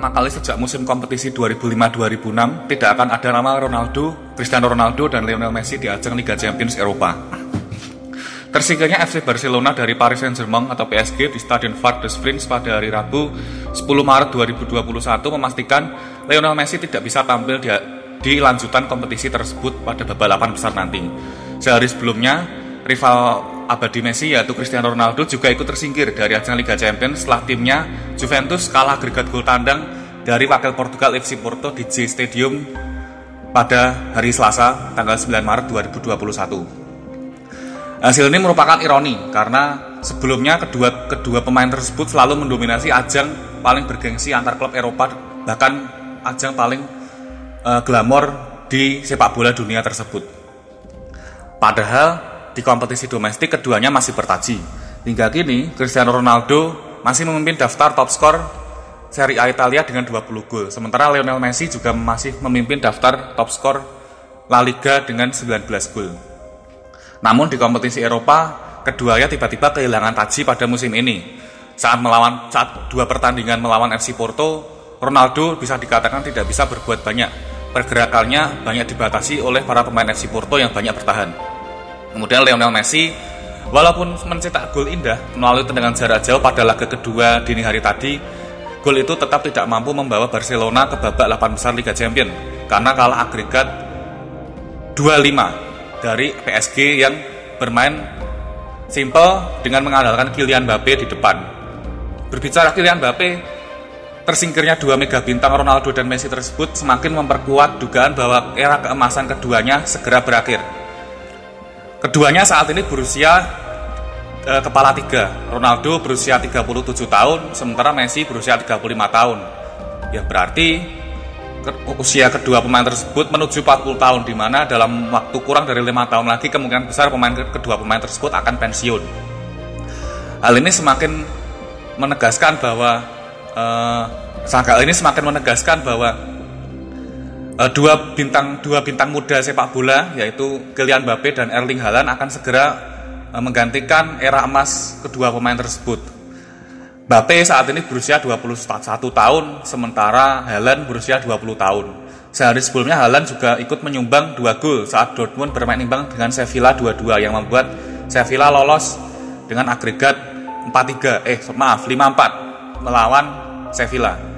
kali sejak musim kompetisi 2005-2006 tidak akan ada nama Ronaldo, Cristiano Ronaldo, dan Lionel Messi di ajang Liga Champions Eropa. Tersingkirnya FC Barcelona dari Paris Saint-Germain atau PSG di Stadion Parc des Princes pada hari Rabu 10 Maret 2021 memastikan Lionel Messi tidak bisa tampil di, di lanjutan kompetisi tersebut pada babak 8 besar nanti. Sehari sebelumnya, rival abadi Messi yaitu Cristiano Ronaldo juga ikut tersingkir dari ajang Liga Champions setelah timnya Juventus kalah agregat gol tandang dari wakil Portugal FC Porto di J Stadium pada hari Selasa tanggal 9 Maret 2021. Hasil ini merupakan ironi karena sebelumnya kedua kedua pemain tersebut selalu mendominasi ajang paling bergengsi antar klub Eropa bahkan ajang paling uh, glamor di sepak bola dunia tersebut. Padahal di kompetisi domestik keduanya masih bertaji. Hingga kini, Cristiano Ronaldo masih memimpin daftar top skor Serie A Italia dengan 20 gol. Sementara Lionel Messi juga masih memimpin daftar top skor La Liga dengan 19 gol. Namun di kompetisi Eropa, keduanya tiba-tiba kehilangan taji pada musim ini. Saat melawan saat dua pertandingan melawan FC Porto, Ronaldo bisa dikatakan tidak bisa berbuat banyak. Pergerakannya banyak dibatasi oleh para pemain FC Porto yang banyak bertahan. Kemudian Lionel Messi walaupun mencetak gol indah melalui tendangan jarak jauh pada laga kedua dini hari tadi, gol itu tetap tidak mampu membawa Barcelona ke babak 8 besar Liga Champions karena kalah agregat 2-5 dari PSG yang bermain simple dengan mengandalkan Kylian Mbappe di depan. Berbicara Kylian Mbappe, tersingkirnya dua mega bintang Ronaldo dan Messi tersebut semakin memperkuat dugaan bahwa era keemasan keduanya segera berakhir. Keduanya saat ini berusia e, kepala tiga. Ronaldo berusia 37 tahun, sementara Messi berusia 35 tahun. Ya berarti usia kedua pemain tersebut menuju 40 tahun, di mana dalam waktu kurang dari lima tahun lagi kemungkinan besar pemain kedua pemain tersebut akan pensiun. Hal ini semakin menegaskan bahwa e, Hal ini semakin menegaskan bahwa uh, dua bintang dua bintang muda sepak bola yaitu Kylian Mbappe dan Erling Haaland akan segera menggantikan era emas kedua pemain tersebut. Mbappe saat ini berusia 21 tahun sementara Haaland berusia 20 tahun. Sehari sebelumnya Haaland juga ikut menyumbang dua gol saat Dortmund bermain imbang dengan Sevilla 2-2 yang membuat Sevilla lolos dengan agregat 4-3 eh maaf 5-4 melawan Sevilla.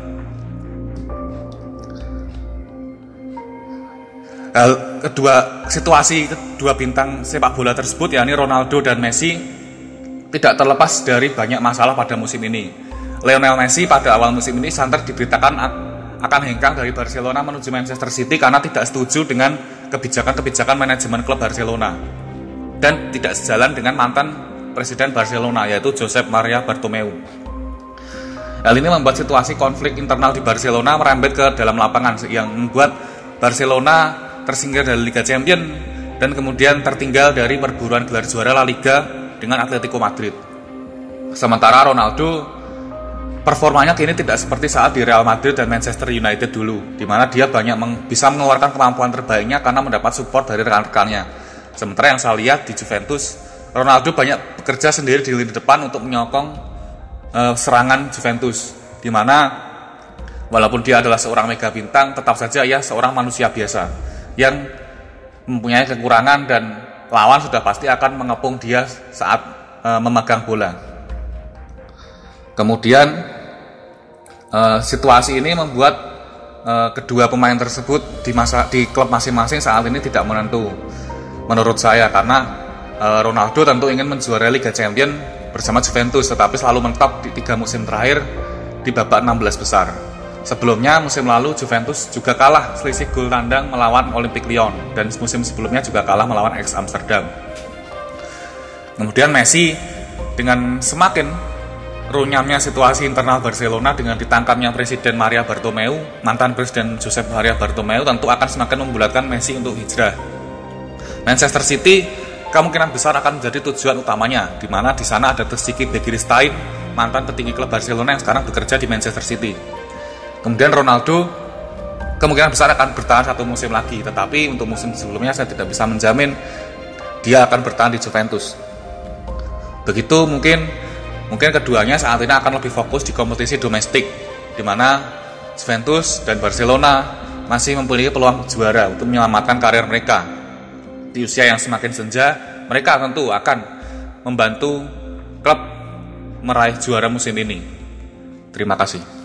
Hal kedua situasi kedua bintang sepak bola tersebut yakni Ronaldo dan Messi tidak terlepas dari banyak masalah pada musim ini. Lionel Messi pada awal musim ini santer diberitakan akan hengkang dari Barcelona menuju Manchester City karena tidak setuju dengan kebijakan-kebijakan manajemen klub Barcelona dan tidak sejalan dengan mantan presiden Barcelona yaitu Josep Maria Bartomeu. Hal ini membuat situasi konflik internal di Barcelona merembet ke dalam lapangan yang membuat Barcelona tersingkir dari Liga Champions dan kemudian tertinggal dari perburuan gelar juara La Liga dengan Atletico Madrid. Sementara Ronaldo performanya kini tidak seperti saat di Real Madrid dan Manchester United dulu, di mana dia banyak meng bisa mengeluarkan kemampuan terbaiknya karena mendapat support dari rekan-rekannya. Sementara yang saya lihat di Juventus, Ronaldo banyak bekerja sendiri di lini depan untuk menyokong uh, serangan Juventus, di mana walaupun dia adalah seorang mega bintang, tetap saja ia seorang manusia biasa yang mempunyai kekurangan dan lawan sudah pasti akan mengepung dia saat e, memegang bola. Kemudian e, situasi ini membuat e, kedua pemain tersebut di masa di klub masing-masing saat ini tidak menentu. Menurut saya karena e, Ronaldo tentu ingin menjuarai Liga Champions bersama Juventus tetapi selalu mentok di tiga musim terakhir di babak 16 besar. Sebelumnya musim lalu Juventus juga kalah selisih gol tandang melawan Olympic Lyon dan musim sebelumnya juga kalah melawan Ajax Amsterdam. Kemudian Messi dengan semakin runyamnya situasi internal Barcelona dengan ditangkapnya Presiden Maria Bartomeu, mantan Presiden Josep Maria Bartomeu tentu akan semakin membulatkan Messi untuk hijrah. Manchester City kemungkinan besar akan menjadi tujuan utamanya, di mana di sana ada Tsiki Begiristain, mantan petinggi klub Barcelona yang sekarang bekerja di Manchester City. Kemudian Ronaldo kemungkinan besar akan bertahan satu musim lagi, tetapi untuk musim sebelumnya saya tidak bisa menjamin dia akan bertahan di Juventus. Begitu mungkin mungkin keduanya saat ini akan lebih fokus di kompetisi domestik, di mana Juventus dan Barcelona masih memiliki peluang juara untuk menyelamatkan karir mereka. Di usia yang semakin senja, mereka tentu akan membantu klub meraih juara musim ini. Terima kasih.